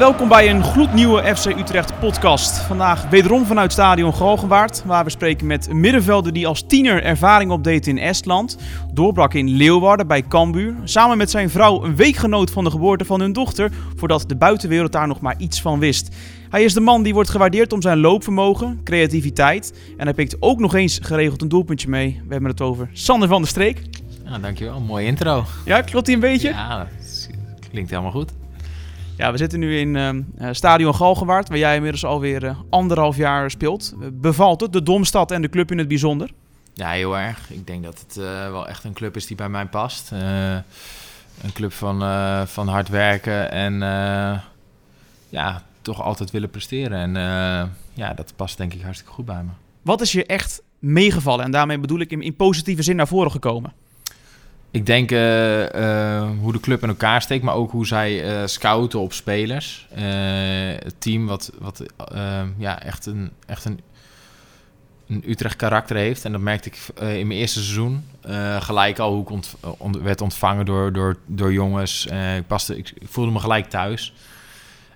welkom bij een gloednieuwe FC Utrecht podcast. Vandaag wederom vanuit stadion Galgenwaard, waar we spreken met een middenvelder die als tiener ervaring opdeed in Estland, doorbrak in Leeuwarden bij Cambuur, samen met zijn vrouw een week genoot van de geboorte van hun dochter, voordat de buitenwereld daar nog maar iets van wist. Hij is de man die wordt gewaardeerd om zijn loopvermogen, creativiteit en hij pikt ook nog eens geregeld een doelpuntje mee. We hebben het over Sander van der Streek. Ja, dankjewel. Mooie intro. Ja, klopt hij een beetje? Ja, dat klinkt helemaal goed. Ja, we zitten nu in uh, Stadion Galgenwaard, waar jij inmiddels alweer uh, anderhalf jaar speelt. Bevalt het, de Domstad en de club in het bijzonder? Ja, heel erg. Ik denk dat het uh, wel echt een club is die bij mij past. een club van, van hard werken en ja, toch altijd willen presteren. En ja, dat past denk ik hartstikke goed bij me. Wat is je echt meegevallen? En daarmee bedoel ik in, in positieve zin naar voren gekomen? Ik denk uh, uh, hoe de club in elkaar steekt, maar ook hoe zij uh, scouten op spelers. het team wat, wat ja, echt, een, echt een, een Utrecht karakter heeft. En dat merkte ik in mijn eerste seizoen. gelijk al hoe ik ont, on, werd ontvangen door, door, door jongens. ik, paste, ik voelde me gelijk thuis.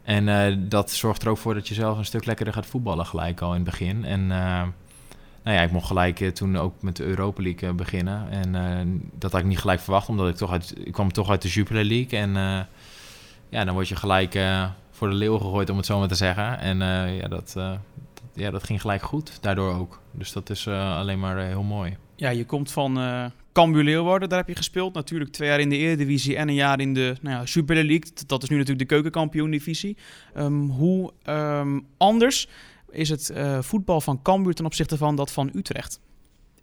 En dat zorgt er ook voor dat je zelf een stuk lekkerder gaat voetballen gelijk al in het begin. En nou ja, ik mocht gelijk uh, toen ook met de Europa League uh, beginnen. En uh, dat had ik niet gelijk verwacht, omdat ik toch uit, ik kwam toch uit de Jupiler League. En ja, dan word je gelijk voor de leeuw gegooid, om het zo maar te zeggen. En ja, dat, ja, dat ging gelijk goed, daardoor ook. Dus dat is alleen maar heel mooi. Ja, je komt van Cambuur Leeuwarden, daar heb je gespeeld. Natuurlijk twee jaar in de Eredivisie en een jaar in de nou ja, Super League. Dat is nu natuurlijk de keukenkampioen-divisie. Um, hoe um, anders is het uh, voetbal van Cambuur ten opzichte van dat van Utrecht?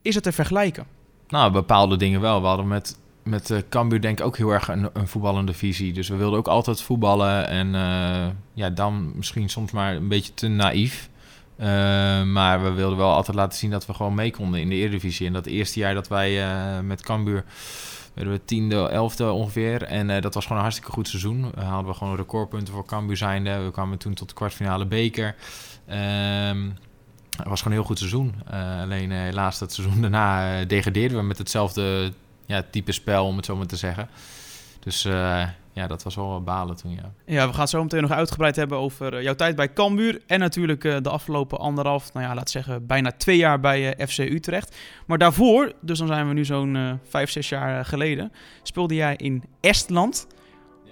Is het te vergelijken? Nou, bepaalde dingen wel. We hadden met, met uh, Cambuur denk ik ook heel erg een, een, voetballende visie. Dus we wilden ook altijd voetballen. En uh, ja, dan misschien soms maar een beetje te naïef. maar we wilden wel altijd laten zien dat we gewoon mee konden in de Eredivisie. En dat eerste jaar dat wij met Cambuur werden we tiende, elfde ongeveer. En uh, dat was gewoon een hartstikke goed seizoen. Uh, hadden we gewoon recordpunten voor Cambuur zijnde. We kwamen toen tot de kwartfinale beker. Um, het was gewoon een heel goed seizoen. Uh, alleen helaas dat seizoen daarna degradeerden we met hetzelfde ja, type spel, om het zo maar te zeggen. Dus ja, dat was wel balen toen, ja. Ja, we gaan het zo meteen nog uitgebreid hebben over jouw tijd bij Cambuur. En natuurlijk de afgelopen anderhalf, nou ja, laat zeggen bijna twee jaar bij FC Utrecht. Maar daarvoor, dus dan zijn we nu zo'n vijf, zes jaar geleden, speelde jij in Estland.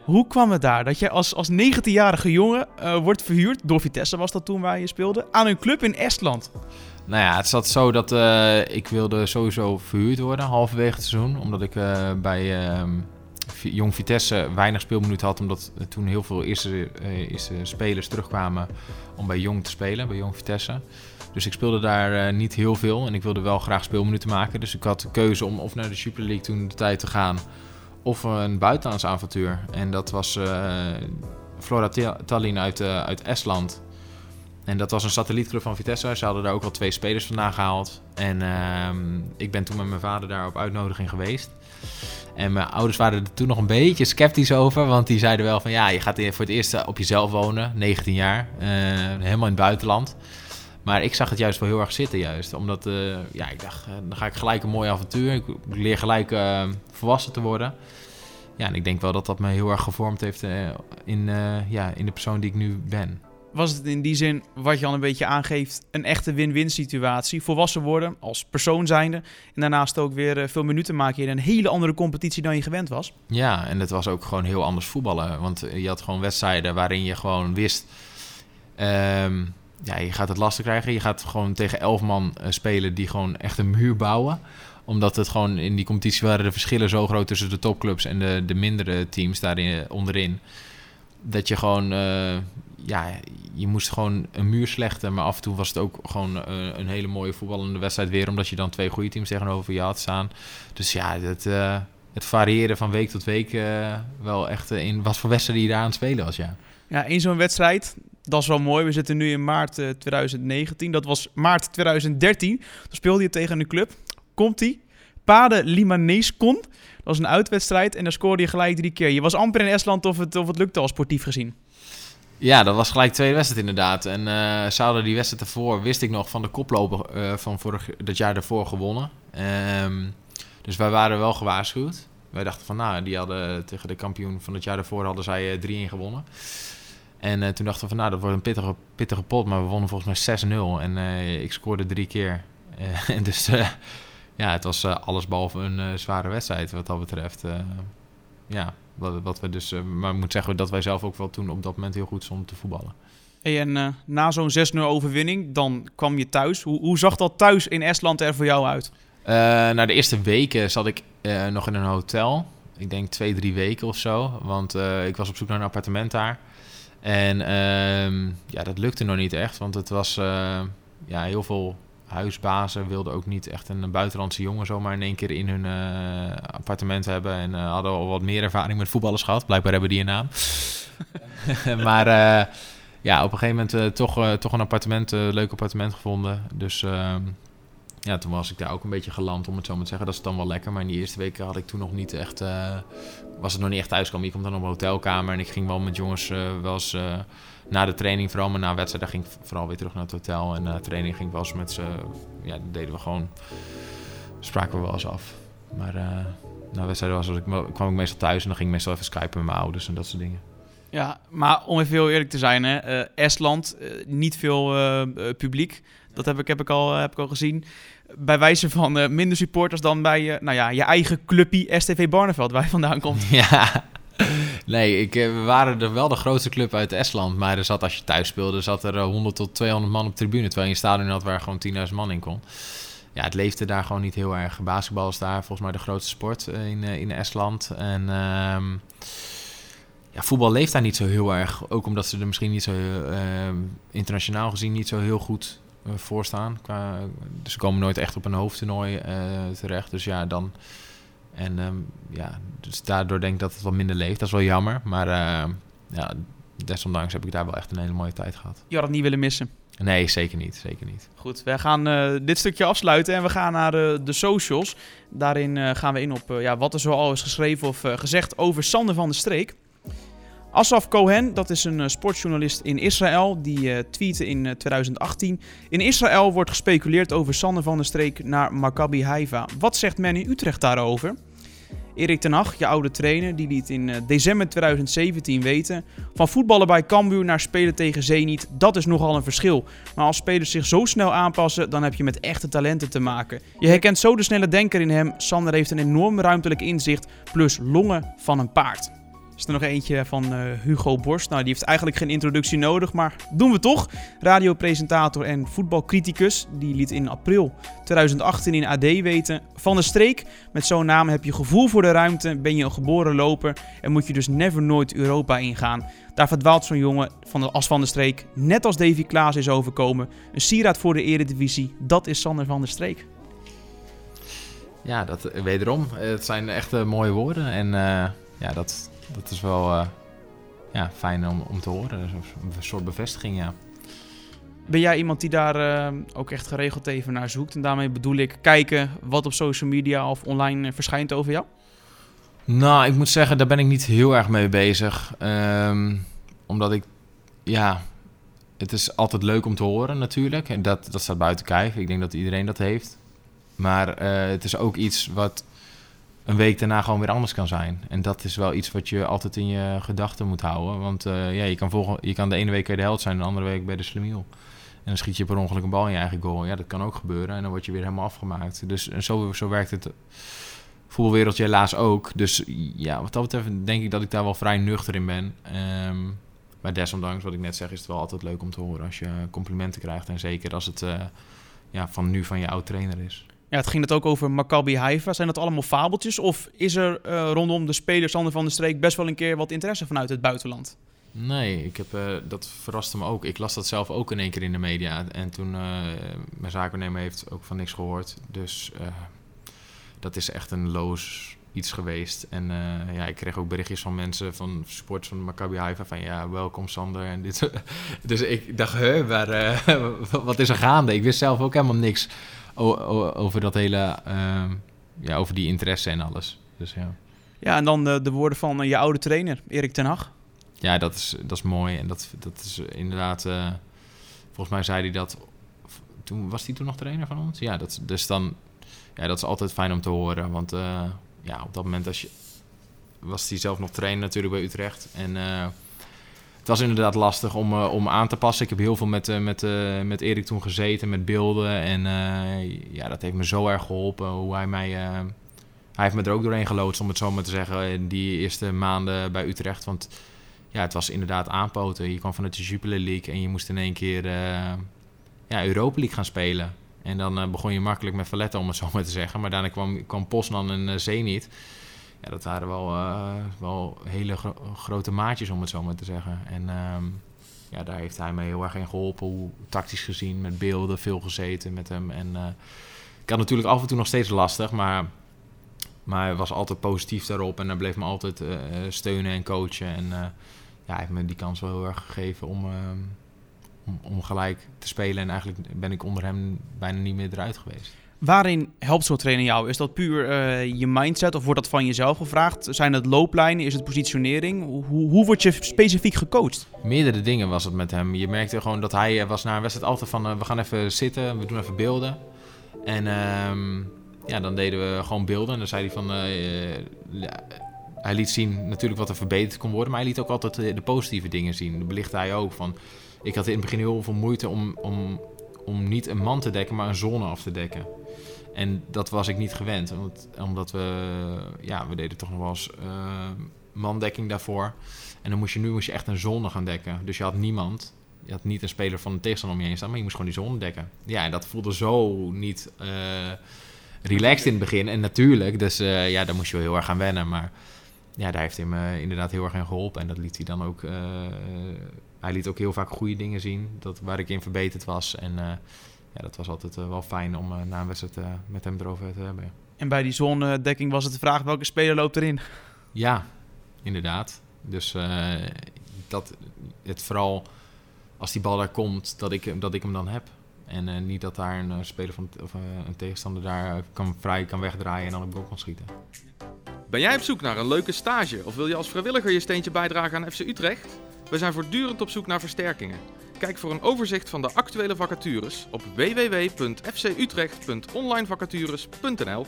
Hoe kwam het daar? Dat jij als, als 19-jarige jongen uh, wordt verhuurd, door Vitesse was dat toen waar je speelde, aan een club in Estland? Nou ja, het zat zo dat uh, ik wilde sowieso verhuurd worden halverwege het seizoen. Omdat ik uh, bij ehm, Jong Vitesse weinig speelminuten had. Omdat toen heel veel eerste, eerste spelers terugkwamen om bij Jong te spelen, bij Jong Vitesse. Dus ik speelde daar niet heel veel en ik wilde wel graag speelminuten maken. Dus ik had de keuze om of naar de Super League toen de tijd te gaan of een buitenlands avontuur. En dat was uh, Flora Tallinn uit, uit Estland. En dat was een satellietclub van Vitesse. Ze hadden daar ook al twee spelers vandaan gehaald. En uh, ik ben toen met mijn vader daar op uitnodiging geweest. En mijn ouders waren er toen nog een beetje sceptisch over. Want die zeiden wel van ja, je gaat voor het eerst op jezelf wonen, 19 jaar. Uh, helemaal in het buitenland. Maar ik zag het juist wel heel erg zitten, juist. Omdat, uh, ja, ik dacht, dan ga ik gelijk een mooi avontuur. Ik leer gelijk volwassen te worden. Ja, en ik denk wel dat dat me heel erg gevormd heeft in, ja, in de persoon die ik nu ben. Was het in die zin, wat je al een beetje aangeeft, een echte win-win situatie? Volwassen worden als persoon zijnde. En daarnaast ook weer veel minuten maken in een hele andere competitie dan je gewend was. Ja, en het was ook gewoon heel anders voetballen. Want je had gewoon wedstrijden waarin je gewoon wist... Um, ja, je gaat het lastig krijgen. Je gaat gewoon tegen elf man uh, spelen die gewoon echt een muur bouwen. Omdat het gewoon in die competitie waren de verschillen zo groot tussen de topclubs en de, de mindere teams daarin eh, onderin. Dat je gewoon, ja, je moest gewoon een muur slechten. Maar af en toe was het ook gewoon uh, een hele mooie voetballende wedstrijd weer. Omdat je dan twee goede teams tegenover je had staan. Dus ja, het, het variëren van week tot week wel echt in wat voor wedstrijden je daar aan het spelen was, ja. Ja, in zo'n wedstrijd, dat is wel mooi. We zitten nu in maart 2019. Dat was maart 2013. Toen speelde je tegen een club. Komt-ie? Pade Limanescon. Dat was een uitwedstrijd en daar scoorde je gelijk drie keer. Je was amper in Estland of het, of het lukte al sportief gezien. Ja, dat was gelijk twee wedstrijden inderdaad. En uh, ze hadden die wedstrijd ervoor, wist ik nog, van de koploper uh, van vorig, dat jaar daarvoor gewonnen. Um, dus wij waren wel gewaarschuwd. Wij dachten van, nou, die hadden tegen de kampioen van het jaar daarvoor hadden zij 3-1 gewonnen. En eh, toen dachten we van, nou, dat wordt een pittige, pittige pot. Maar we wonnen volgens mij 6-0. En eh, ik scoorde drie keer. Eh, en dus ja, het was alles behalve een zware wedstrijd wat dat betreft. ja, wat, wat we dus... maar ik moet zeggen dat wij zelf ook wel toen op dat moment heel goed stonden te voetballen. Hey, en na zo'n 6-0 overwinning, dan kwam je thuis. Hoe, hoe zag dat thuis in Estland er voor jou uit? na de eerste weken zat ik nog in een hotel. Ik denk twee, drie weken of zo. Want ik was op zoek naar een appartement daar. En ehm, ja, dat lukte nog niet echt, want het was uh, ja, heel veel huisbazen wilden ook niet echt een buitenlandse jongen zomaar in één keer in hun uh, appartement hebben. En uh, hadden al wat meer ervaring met voetballers gehad. Blijkbaar hebben die een naam. maar ja, op een gegeven moment toch, toch een appartement, leuk appartement gevonden. Dus ehm, ja, toen was ik daar ook een beetje geland, om het zo maar te zeggen. Dat is dan wel lekker. Maar in die eerste weken had ik toen nog niet echt... Was het nog niet echt thuiskomen. Je komt dan op een hotelkamer en ik ging wel met jongens wel eens... Uh, na de training vooral, maar na wedstrijd ging ik vooral weer terug naar het hotel. En na de training ging ik wel eens met ze... Ja, dat deden we gewoon... Spraken we wel eens af. Maar na wedstrijd was, ik, kwam ik meestal thuis en dan ging ik meestal even skypen met mijn ouders en dat soort dingen. Ja, maar om even heel eerlijk te zijn, hè, Estland, niet veel publiek. Dat heb ik, heb ik, al, heb ik al gezien. Bij wijze van uh, minder supporters dan bij uh, nou ja, je eigen clubpie STV Barneveld, waar je vandaan komt. Ja, nee, ik, eh, we waren er wel de grootste club uit Estland. Maar er zat, als je thuis speelde, zat er 100 tot 200 man op tribune. Terwijl je een stadion had waar gewoon 10.000 man in kon. Ja, het leefde daar gewoon niet heel erg. Basketbal is daar volgens mij de grootste sport in, in Estland. En... Uh, ja, voetbal leeft daar niet zo heel erg. Ook omdat ze er misschien niet zo internationaal gezien niet zo heel goed voor staan. Dus ze komen nooit echt op een hoofdtoernooi terecht. Dus ja, dan. En um, ja, dus daardoor denk ik dat het wat minder leeft. Dat is wel jammer. Maar uh, ja, desondanks heb ik daar wel echt een hele mooie tijd gehad. Je had het niet willen missen? Nee, zeker niet. Zeker niet. Goed, wij gaan uh, dit stukje afsluiten en we gaan naar de, de socials. Daarin uh, gaan we in op ja, wat er zoal is geschreven of gezegd over Sander van der Streek. Asaf Cohen, dat is een sportjournalist in Israël, die uh, tweette in uh, 2018. In Israël wordt gespeculeerd over Sander van der Streek naar Maccabi Haifa. Wat zegt men in Utrecht daarover? Erik ten Hag, je oude trainer, die liet in december 2017 weten... van voetballen bij Cambuur naar spelen tegen Zenit, dat is nogal een verschil. Maar als spelers zich zo snel aanpassen, dan heb je met echte talenten te maken. Je herkent zo de snelle denker in hem. Sander heeft een enorm ruimtelijk inzicht, plus longen van een paard is er nog eentje van uh, Hugo Borst. Nou, die heeft eigenlijk geen introductie nodig, maar doen we toch. Radiopresentator en voetbalcriticus. Die liet in april 2018 in AD weten. Van de streek, met zo'n naam heb je gevoel voor de ruimte, ben je een geboren loper en moet je dus never nooit Europa ingaan. Daar verdwaalt zo'n jongen van de as van de streek, net als Davy Klaas is overkomen. Een sieraad voor de eredivisie, dat is Sander van der Streek. Ja, dat wederom. Het zijn echt mooie woorden en uh, ja, dat, dat is wel uh, ja, fijn om, om te horen. Een soort bevestiging, ja. Ben jij iemand die daar uh, ook echt geregeld even naar zoekt? En daarmee bedoel ik kijken wat op social media of online uh, verschijnt over jou? Nou, ik moet zeggen, daar ben ik niet heel erg mee bezig. Um, omdat ik, ja, het is altijd leuk om te horen natuurlijk. En dat, dat staat buiten kijf. Ik denk dat iedereen dat heeft. Maar uh, het is ook iets wat een week daarna gewoon weer anders kan zijn. En dat is wel iets wat je altijd in je gedachten moet houden. Want uh, ja, je, kan volgen, je kan de ene week bij de held zijn, de andere week bij de slemiel. En dan schiet je per ongeluk een bal in je eigen goal. Ja, dat kan ook gebeuren. En dan word je weer helemaal afgemaakt. Dus zo, zo werkt het voetbalwereldje helaas ook. Dus ja, wat dat betreft denk ik dat ik daar wel vrij nuchter in ben. Um, maar desondanks, wat ik net zeg, is het wel altijd leuk om te horen als je complimenten krijgt. En zeker als het uh, ja, van nu van je oud trainer is. Ja, het ging het ook over Maccabi Haifa. Zijn dat allemaal fabeltjes? Of is er uh, rondom de spelers Sander van de Streek best wel een keer wat interesse vanuit het buitenland? Nee, ik heb, uh, dat verraste me ook. Ik las dat zelf ook in één keer in de media. En toen, uh, mijn zaakwaarnemer heeft ook van niks gehoord. Dus dat is echt een loos iets geweest. En ja, ik kreeg ook berichtjes van mensen, van sports van Maccabi Haifa, van ja, welkom Sander. En dit. dus ik dacht, hè, maar wat is er gaande? Ik wist zelf ook helemaal niks over dat hele, uh, ja, over die interesse en alles. Dus ja. Ja, en dan de, de woorden van je oude trainer, Erik ten Hag. Ja, dat is, dat is mooi. En dat, dat is inderdaad, volgens mij zei hij dat, toen was hij toen nog trainer van ons? Ja, dat, dus dan, ja, dat is altijd fijn om te horen. Want ja, op dat moment als je, was hij zelf nog trainer natuurlijk bij Utrecht. En was inderdaad lastig om, uh, om aan te passen. Ik heb heel veel met, uh, met, met Erik toen gezeten, met beelden. En ja, dat heeft me zo erg geholpen. Hoe hij mij. hij heeft me er ook doorheen geloodst, om het zo maar te zeggen. In die eerste maanden bij Utrecht. Want ja, het was inderdaad aanpoten. Je kwam vanuit de Jupiler League en je moest in één keer ja, Europa League gaan spelen. En dan begon je makkelijk met Valletta, om het zo maar te zeggen. Maar daarna kwam, kwam Poznan en Zenit ja, dat waren wel, uh, wel hele grote maatjes, om het zo maar te zeggen. En ehm, ja, daar heeft hij me heel erg in geholpen. Hoe tactisch gezien, met beelden, veel gezeten met hem. En ik had natuurlijk af en toe nog steeds lastig, maar, maar hij was altijd positief daarop. En hij bleef me altijd steunen en coachen. En ja, hij heeft me die kans wel heel erg gegeven om, ehm, om, om gelijk te spelen. En eigenlijk ben ik onder hem bijna niet meer eruit geweest. Waarin helpt zo'n trainer jou? Is dat puur uh, je mindset of wordt dat van jezelf gevraagd? Zijn het looplijnen? Is het positionering? Hoe, hoe word je specifiek gecoacht? Meerdere dingen was het met hem. Je merkte gewoon dat hij was na een wedstrijd altijd van... Uh, we gaan even zitten, we doen even beelden. En uh, ja, dan deden we gewoon beelden. En dan zei hij van... Hij liet zien natuurlijk wat er verbeterd kon worden. Maar hij liet ook altijd de positieve dingen zien. Dat belichtte hij ook van... Ik had in het begin heel veel moeite om, om, om niet een man te dekken, maar een zone af te dekken. En dat was ik niet gewend, omdat, omdat we, ja, we deden toch nog wel eens uh, mandekking daarvoor. En dan moest je nu moest je echt een zone gaan dekken. Dus je had niemand, je had niet een speler van de tegenstander om je heen staan, maar je moest gewoon die zone dekken. Ja, en dat voelde zo niet uh, relaxed in het begin. En natuurlijk, dus uh, ja, daar moest je wel heel erg aan wennen. Maar ja, daar heeft hij me inderdaad heel erg in geholpen. En dat liet hij dan ook. Hij liet ook heel vaak goede dingen zien, dat, waar ik in verbeterd was. En ja, dat was altijd eh, wel fijn om uh, na een wedstrijd eh, met hem erover te hebben. En bij die zonnedekking was het de vraag welke speler loopt erin? Ja, inderdaad. Dus dat het vooral als die bal daar komt, dat ik, dat ik hem dan heb. En niet dat daar een speler van of een tegenstander daar kan, vrij kan wegdraaien en dan op goal kan schieten. Ben jij op zoek naar een leuke stage of wil je als vrijwilliger je steentje bijdragen aan FC Utrecht? We zijn voortdurend op zoek naar versterkingen. Kijk voor een overzicht van de actuele vacatures op www.fcutrecht.onlinevacatures.nl.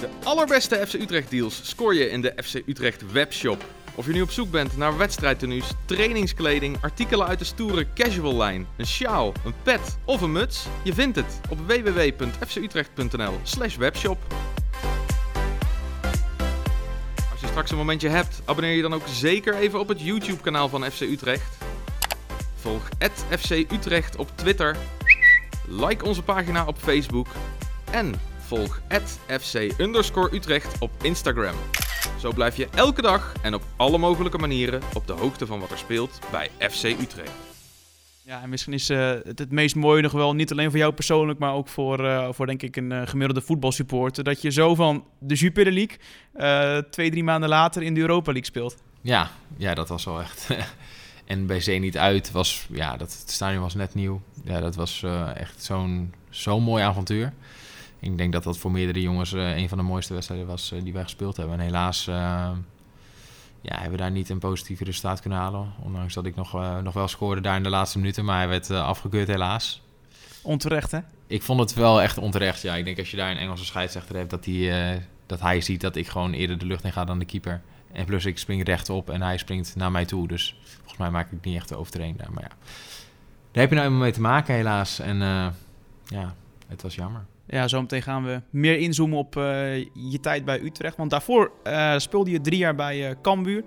De allerbeste FC Utrecht deals scoor je in de FC Utrecht webshop. Of je nu op zoek bent naar wedstrijdtenues, trainingskleding, artikelen uit de stoere casual lijn, een sjaal, een pet of een muts, je vindt het op www.fcutrecht.nl/slash webshop. Als je straks een momentje hebt, abonneer je dan ook zeker even op het YouTube-kanaal van FC Utrecht. Volg FC Utrecht op Twitter. Like onze pagina op Facebook. En volg FC Utrecht op Instagram. Zo blijf je elke dag en op alle mogelijke manieren op de hoogte van wat er speelt bij FC Utrecht. Ja, en misschien is uh, het, het meest mooie nog wel, niet alleen voor jou persoonlijk, maar ook voor, uh, voor denk ik een uh, gemiddelde voetbalsupporter, dat je zo van de Jupiler League twee, drie maanden later in de Europa League speelt. Ja, ja dat was wel echt En bij Zenit uit was, ja, dat, het stadion was net nieuw. Ja, dat was echt zo'n zo'n mooi avontuur. Ik denk dat dat voor meerdere jongens een van de mooiste wedstrijden was die wij gespeeld hebben. En helaas ja, hebben we daar niet een positieve resultaat kunnen halen. Ondanks dat ik nog, nog wel scoorde daar in de laatste minuten, maar hij werd afgekeurd helaas. Onterecht, hè? Ik vond het wel echt onterecht, ja. Ik denk als je daar een Engelse scheidsrechter hebt, dat, die, dat hij ziet dat ik gewoon eerder de lucht in ga dan de keeper. En plus ik spring rechtop en hij springt naar mij toe. Dus volgens mij maak ik niet echt de overtreding daar. Maar ja, daar heb je nou eenmaal mee te maken helaas. En ja, het was jammer. Ja, zometeen gaan we meer inzoomen op uh, je tijd bij Utrecht. Want daarvoor uh, speelde je drie jaar bij uh, Cambuur.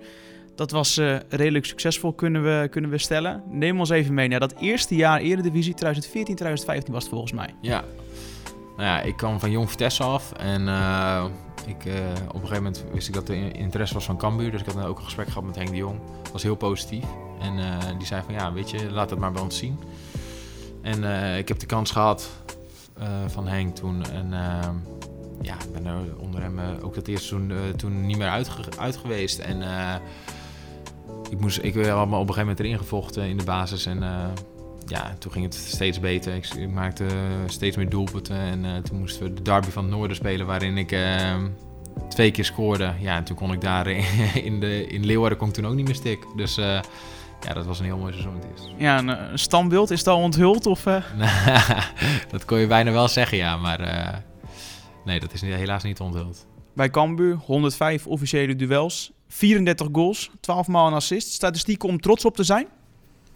Dat was redelijk succesvol, kunnen we, kunnen we stellen. Neem ons even mee naar dat eerste jaar Eredivisie, 2014, 2015 was het volgens mij. Ja, nou ja, ik kwam van Jong Vitesse af en ik, op een gegeven moment wist ik dat er interesse was van Cambuur. Dus ik had ook een gesprek gehad met Henk de Jong. Dat was heel positief. En die zei van ja, weet je, laat het maar bij ons zien. En ik heb de kans gehad van Henk toen. En ja, ik ben er onder hem ook dat eerste seizoen toen niet meer uit, geweest. En ik, moest, ik heb me op een gegeven moment erin gevochten in de basis. En ja, toen ging het steeds beter. Ik, maakte steeds meer doelpunten. En toen moesten we de derby van het noorden spelen, waarin ik uh, twee keer scoorde. Ja, en toen kon ik daar in, de, in Leeuwarden kon ik toen ook niet meer stik. Dus ja, dat was een heel mooi seizoen. Het. Ja, een, een standbeeld, is dat onthuld? Of, dat kon je bijna wel zeggen, ja. Maar nee, dat is helaas niet onthuld. Bij Cambuur 105 officiële duels, 34 goals, 12 maal een assist. Statistieken om trots op te zijn?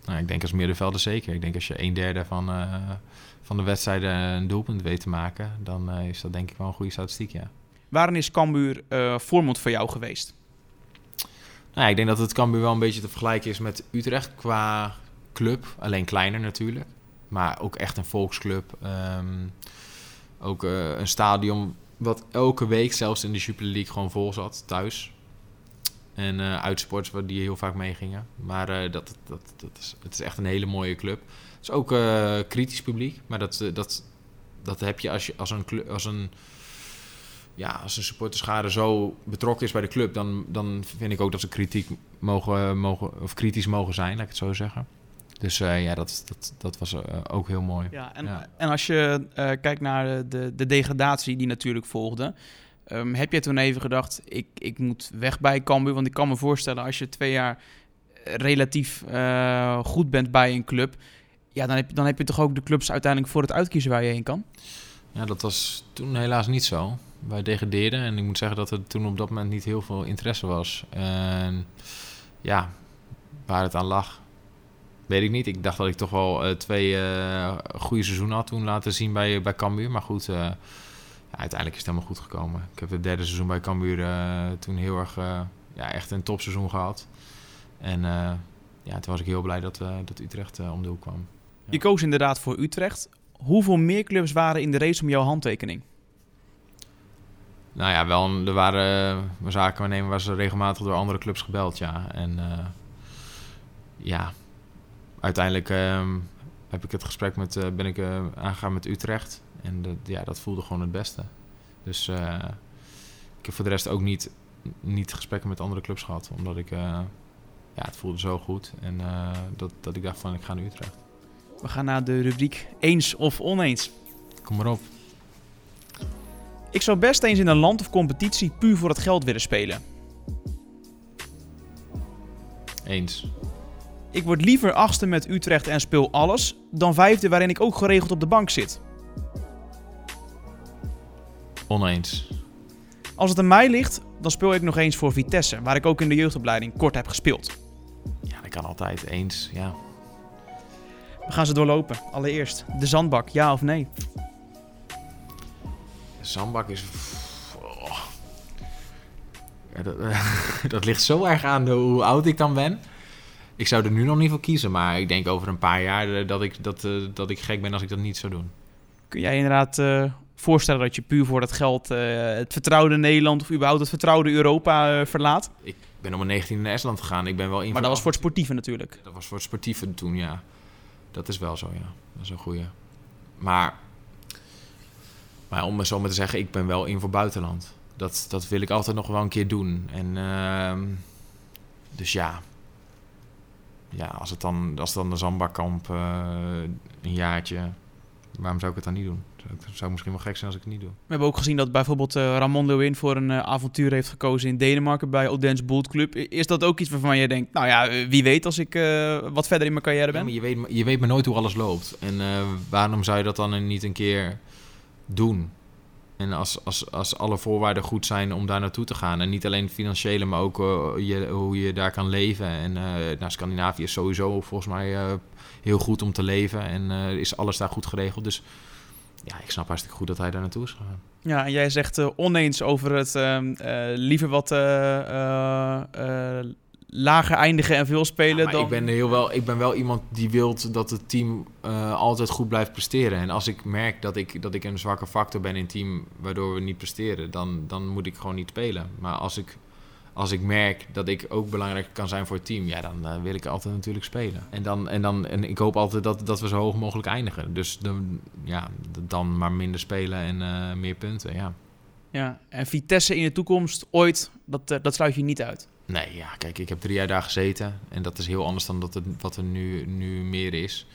Nou, ik denk als middenvelder zeker. Ik denk als je een derde van, uh, van de wedstrijden een doelpunt weet te maken, dan is dat denk ik wel een goede statistiek, ja. Waarin is Cambuur voormond voor jou geweest? Nou, ik denk dat het Cambuur wel een beetje te vergelijken is met Utrecht qua club. Alleen kleiner natuurlijk. Maar ook echt een volksclub. Um, ook uh, een stadion wat elke week, zelfs in de Super League, gewoon vol zat thuis. En uh, uitsports waar die heel vaak meegingen. Maar uh, dat, dat, dat is, het is echt een hele mooie club. Het is ook kritisch publiek. Maar dat, dat, dat heb je als, je als een, als een, ja, als een supporterschade zo betrokken is bij de club. Dan, dan vind ik ook dat ze kritiek mogen, mogen, of kritisch mogen zijn, laat ik het zo zeggen. Dus uh, ja, dat, dat, dat was uh, ook heel mooi. Ja, en, ja. en als je uh, kijkt naar de, de degradatie die natuurlijk volgde... Um, heb je toen even gedacht, ik, ik moet weg bij Cambuur? Want ik kan me voorstellen, als je twee jaar relatief goed bent bij een club... Ja, dan heb, dan heb je toch ook de clubs uiteindelijk voor het uitkiezen waar je heen kan? Ja, dat was toen helaas niet zo. Wij degradeerden en ik moet zeggen dat er toen op dat moment niet heel veel interesse was. En ja, waar het aan lag, Weet ik niet. Ik dacht dat ik toch wel uh, twee uh, goede seizoenen had toen laten zien bij, bij Cambuur. Maar goed, uh, ja, uiteindelijk is het helemaal goed gekomen. Ik heb het derde seizoen bij Cambuur toen heel erg ja, echt een topseizoen gehad. En ja, toen was ik heel blij dat, dat Utrecht om de hoek kwam. Ja. Je koos inderdaad voor Utrecht. Hoeveel meer clubs waren in de race om jouw handtekening? Nou ja, wel, er waren zaken waarnemen waar ze regelmatig door andere clubs gebeld, ja. En ja, uiteindelijk um, heb ik het gesprek met, uh, ben ik uh, aangegaan met Utrecht. En de, ja, dat voelde gewoon het beste. Dus uh, ik heb voor de rest ook niet, niet gesprekken met andere clubs gehad. Omdat ik, ja, het voelde zo goed. En dat, dat ik dacht van, ik ga naar Utrecht. We gaan naar de rubriek eens of oneens. Kom maar op. Ik zou best eens in een land of competitie puur voor het geld willen spelen. Eens. Ik word liever achtste met Utrecht en speel alles, dan vijfde waarin ik ook geregeld op de bank zit. Oneens. Als het aan mij ligt, dan speel ik nog eens voor Vitesse, waar ik ook in de jeugdopleiding kort heb gespeeld. Ja, dat kan altijd eens, ja. We gaan ze doorlopen. Allereerst, de zandbak, ja of nee? De zandbak is... Oh. Ja, dat, dat, ligt zo erg aan de, hoe oud ik dan ben. Ik zou er nu nog niet voor kiezen, maar ik denk over een paar jaar eh, dat ik, dat, uh, dat ik gek ben als ik dat niet zou doen. Kun jij inderdaad uh, voorstellen dat je puur voor dat geld uh, het vertrouwde Nederland of überhaupt het vertrouwde Europa verlaat? Ik ben om mijn 19 naar Estland gegaan. Ik ben wel maar dat was voor het sportieve natuurlijk. Dat was voor het sportieve toen, ja. Dat is wel zo, ja. Dat is een goeie. Maar, maar om het zo maar te zeggen, ik ben wel in voor buitenland. Dat, dat wil ik altijd nog wel een keer doen. En, uh, dus ja, ja, als het dan, als dan de Zandbakkamp uh, een jaartje, waarom zou ik het dan niet doen? Het zou misschien wel gek zijn als ik het niet doe. We hebben ook gezien dat bijvoorbeeld uh, Ramon Lewin voor een uh, avontuur heeft gekozen in Denemarken bij Odense Bolt Club. Is dat ook iets waarvan je denkt, nou ja, wie weet als ik wat verder in mijn carrière ben? Ja, je, weet, je weet maar nooit hoe alles loopt. En waarom zou je dat dan niet een keer doen? En als, als, als alle voorwaarden goed zijn om daar naartoe te gaan. En niet alleen financiële, maar ook uh, je, hoe je daar kan leven. En uh, nou, Scandinavië is sowieso volgens mij uh, heel goed om te leven. En is alles daar goed geregeld. Dus ja, ik snap hartstikke goed dat hij daar naartoe is gegaan. Ja, en jij zegt oneens over het ehm, liever wat lager eindigen en veel spelen. Ja, dan... ik, ben heel wel, ik ben wel iemand die wil dat het team altijd goed blijft presteren. En als ik merk dat ik, dat ik een zwakke factor ben in het team waardoor we niet presteren, dan, dan moet ik gewoon niet spelen. Maar als ik, als ik merk dat ik ook belangrijk kan zijn voor het team, ja, dan uh, wil ik altijd natuurlijk spelen. En, dan, en, dan, en ik hoop altijd dat, dat we zo hoog mogelijk eindigen. Dus dan, ja, dan maar minder spelen en uh, meer punten, ja. Ja, en Vitesse in de toekomst ooit, dat, dat sluit je niet uit. Nee, ja, kijk, ik heb drie jaar daar gezeten. En dat is heel anders dan dat het, wat er nu, nu meer is.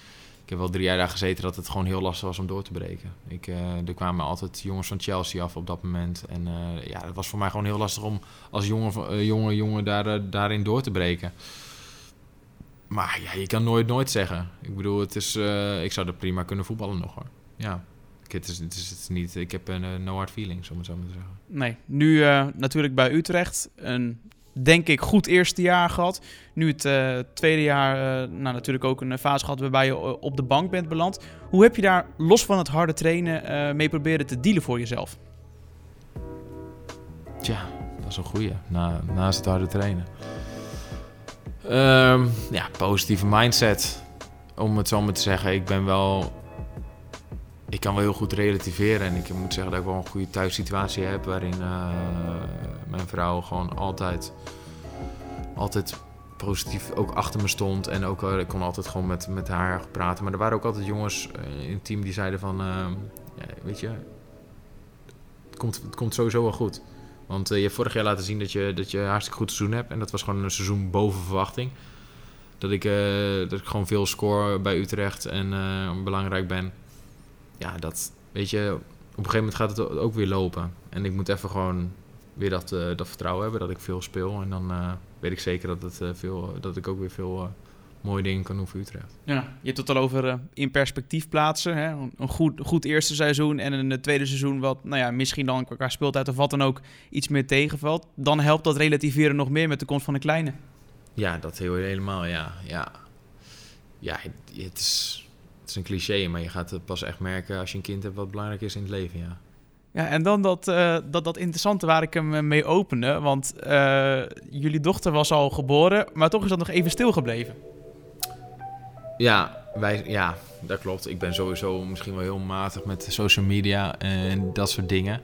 Ik heb wel drie jaar daar gezeten dat het gewoon heel lastig was om door te breken. Ik, uh, er kwamen altijd jongens van Chelsea af op dat moment. En uh, ja, het was voor mij gewoon heel lastig om als jonge, uh, jonge jongen daar, daarin door te breken. Maar ja, je kan nooit nooit zeggen. Ik bedoel, het is, ik zou er prima kunnen voetballen nog hoor. Ja. Het is, het is, het is niet, ik heb een no hard feelings, om het zo maar te zeggen. Nee, nu natuurlijk bij Utrecht. Een denk ik, goed eerste jaar gehad. Nu het uh, tweede jaar uh, nou, natuurlijk ook een fase gehad waarbij je op de bank bent beland. Hoe heb je daar los van het harde trainen mee proberen te dealen voor jezelf? Tja, dat is een goeie. Na, naast het harde trainen. Um, ja, positieve mindset. Om het zo maar te zeggen, ik ben wel ik kan wel heel goed relativeren. En ik moet zeggen dat ik wel een goede thuissituatie heb. Waarin uh, mijn vrouw gewoon altijd, altijd positief ook achter me stond. En ook, uh, ik kon altijd gewoon met, met haar praten. Maar er waren ook altijd jongens uh, in het team die zeiden van... Weet je, het komt, het komt sowieso wel goed. Want je hebt vorig jaar laten zien dat je, dat je een hartstikke goed seizoen hebt. En dat was gewoon een seizoen boven verwachting. Dat ik, dat ik gewoon veel score bij Utrecht en belangrijk ben ja, dat weet je, op een gegeven moment gaat het ook weer lopen. En ik moet even gewoon weer dat, uh, dat vertrouwen hebben dat ik veel speel. En dan uh, weet ik zeker dat, het, uh, veel, dat ik ook weer veel mooie dingen kan doen voor Utrecht. Ja, je hebt het al over in perspectief plaatsen. Hè? Een goed, goed eerste seizoen en een tweede seizoen wat nou ja, misschien dan qua speeltijd of wat dan ook iets meer tegenvalt. Dan helpt dat relativeren nog meer met de komst van de kleine. Ja, dat heel, helemaal, ja. Ja, ja het is het is een cliché, maar je gaat het pas echt merken als je een kind hebt wat belangrijk is in het leven, ja. Ja, en dan dat, uh, dat, dat interessante waar ik hem eh, mee opende. Want uh, jullie dochter was al geboren, maar toch is dat nog even stilgebleven. Ja, wij, ja, dat klopt. Ik ben sowieso misschien wel heel matig met social media en dat soort dingen.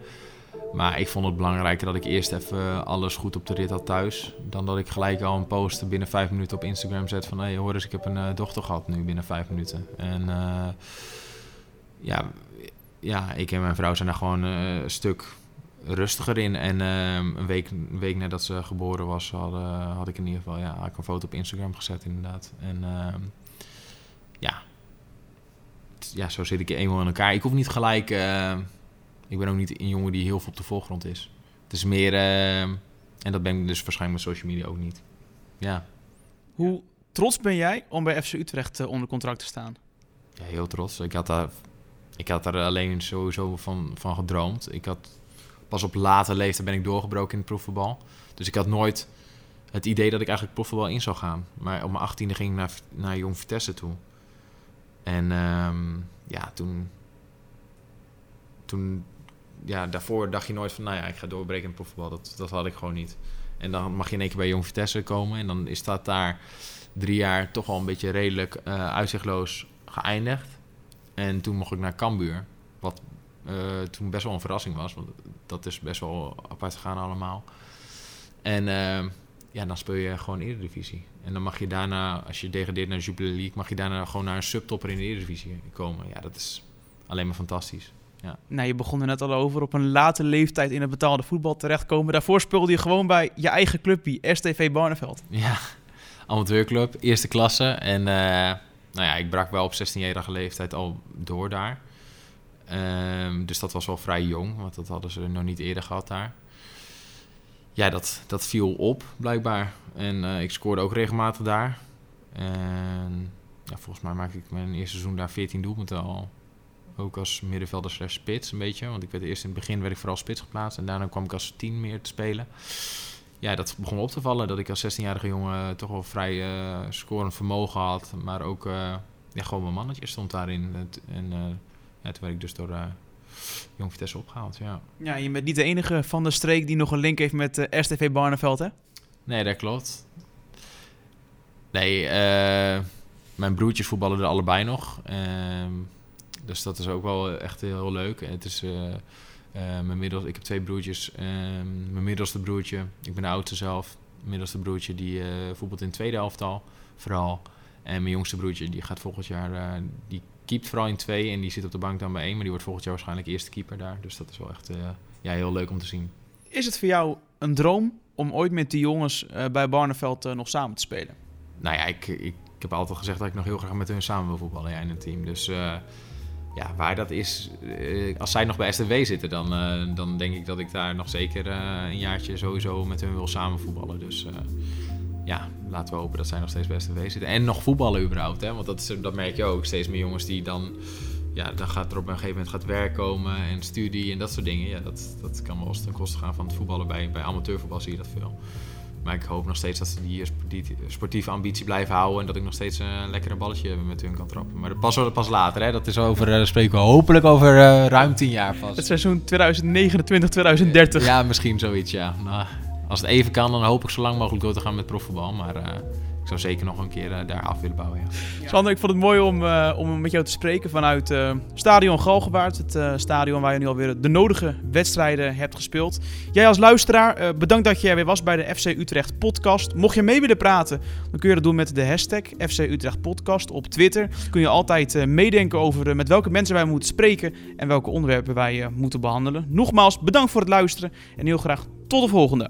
Maar ik vond het belangrijker dat ik eerst even alles goed op de rit had thuis. Dan dat ik gelijk al een post binnen vijf minuten op Instagram zet van... hé, hey, hoor eens, ik heb een uh, dochter gehad nu binnen vijf minuten. En uh, ja, ja, ik en mijn vrouw zijn daar gewoon een stuk rustiger in. En een, week, een week nadat ze geboren was, had, had ik in ieder geval ja, had ik een foto op Instagram gezet inderdaad. En ja, ja, zo zit ik eenmaal in elkaar. Ik hoef niet gelijk ik ben ook niet een jongen die heel veel op de voorgrond is. Het is meer, uh, en dat ben ik dus waarschijnlijk met social media ook niet. Ja. Hoe trots ben jij om bij FC Utrecht uh, onder contract te staan? Ja, heel trots. Ik had daar, ik had daar alleen sowieso van, van gedroomd. Ik had pas op late leeftijd ben ik doorgebroken in het proefvoetbal. Dus ik had nooit het idee dat ik eigenlijk profvoetbal in zou gaan. Maar op mijn achttiende ging ik naar, naar Jong Vitesse toe. En um, ja, toen, toen ja, daarvoor dacht je nooit van, nou ja, ik ga doorbreken in profvoetbal. Dat, dat had ik gewoon niet. En dan mag je in één keer bij Jong Vitesse komen. En dan is dat daar drie jaar toch al een beetje redelijk uh, uitzichtloos geëindigd. En toen mocht ik naar Cambuur. Wat uh, toen best wel een verrassing was. Want dat is best wel apart gegaan allemaal. En uh, ja, dan speel je gewoon Eredivisie. En dan mag je daarna, als je degradeert naar de Jupiler League... mag je daarna gewoon naar een subtopper in de Eredivisie komen. Ja, dat is alleen maar fantastisch. Ja. Nou, je begon er net al over. Op een late leeftijd in het betaalde voetbal terechtkomen. Daarvoor speelde je gewoon bij je eigen clubje, STV Barneveld. Ja, amateurclub, eerste klasse. En uh, nou ja, ik brak wel op 16-jarige leeftijd al door daar. Um, dus dat was wel vrij jong, want dat hadden ze nog niet eerder gehad daar. Ja, dat, dat viel op, blijkbaar. En uh, ik scoorde ook regelmatig daar. En ja, volgens mij maakte ik mijn eerste seizoen daar 14 doelpunten al ook als middenvelder slash spits een beetje. Want ik werd eerst in het begin werd ik vooral spits geplaatst. En daarna kwam ik als tien meer te spelen. Ja, dat begon op te vallen. Dat ik als 16-jarige jongen toch wel vrij uh, scorend vermogen had. Maar ook uh, ja, gewoon mijn mannetje stond daarin. En uh, ja, toen werd ik dus door Jong Vitesse opgehaald, ja. Ja, je bent niet de enige van de streek die nog een link heeft met STV Barneveld, hè? Nee, dat klopt. Nee, mijn broertjes voetballen er allebei nog. Dus dat is ook wel echt heel leuk. En het is uh, uh, mijn middel, ik heb twee broertjes. Ehm, mijn middelste broertje, ik ben de oudste zelf. Mijn middelste broertje die uh, voetbalt in het tweede elftal, vooral. En mijn jongste broertje die gaat volgend jaar, die keept vooral in twee en die zit op de bank dan bij één. Maar die wordt volgend jaar waarschijnlijk eerste keeper daar. Dus dat is wel echt ja, heel leuk om te zien. Is het voor jou een droom om ooit met die jongens bij Barneveld nog samen te spelen? Nou ja, ik, ik, ik, heb altijd gezegd dat ik nog heel graag met hun samen wil voetballen ja, in het team. Dus ja, waar dat is, eh, als zij nog bij STW zitten, dan, uh, dan denk ik dat ik daar nog zeker uh, een jaartje sowieso met hun wil samen voetballen. Dus ja, laten we hopen dat zij nog steeds bij STW zitten. En nog voetballen überhaupt, hè? want dat, dat merk je ook. Steeds meer jongens die dan, ja, dan gaat er op een gegeven moment gaat werk komen en studie en dat soort dingen. Ja, dat, dat kan wel eens ten koste gaan van het voetballen. Bij, bij amateurvoetbal zie je dat veel. Maar ik hoop nog steeds dat ze die sportieve, sportieve ambitie blijven houden. En dat ik nog steeds een lekkere balletje met hun kan trappen. Maar dat pas, pas later. Hè? Dat is over, spreken we hopelijk over uh, ruim tien jaar pas. Het seizoen 2029, 2030. Ja, misschien zoiets, ja. Nou, als het even kan, dan hoop ik zo lang mogelijk door te gaan met profvoetbal. Maar uh, ik zou zeker nog een keer uh, daar af willen bouwen. Ja. Sander, ik vond het mooi om, uh, om met jou te spreken vanuit Stadion Galgenwaard. Het stadion waar je nu alweer de nodige wedstrijden hebt gespeeld. Jij als luisteraar, bedankt dat je er weer was bij de FC Utrecht podcast. Mocht je mee willen praten, dan kun je dat doen met de hashtag FC Utrecht podcast op Twitter. Kun je altijd meedenken over met welke mensen wij moeten spreken en welke onderwerpen wij moeten behandelen. Nogmaals, bedankt voor het luisteren en heel graag tot de volgende.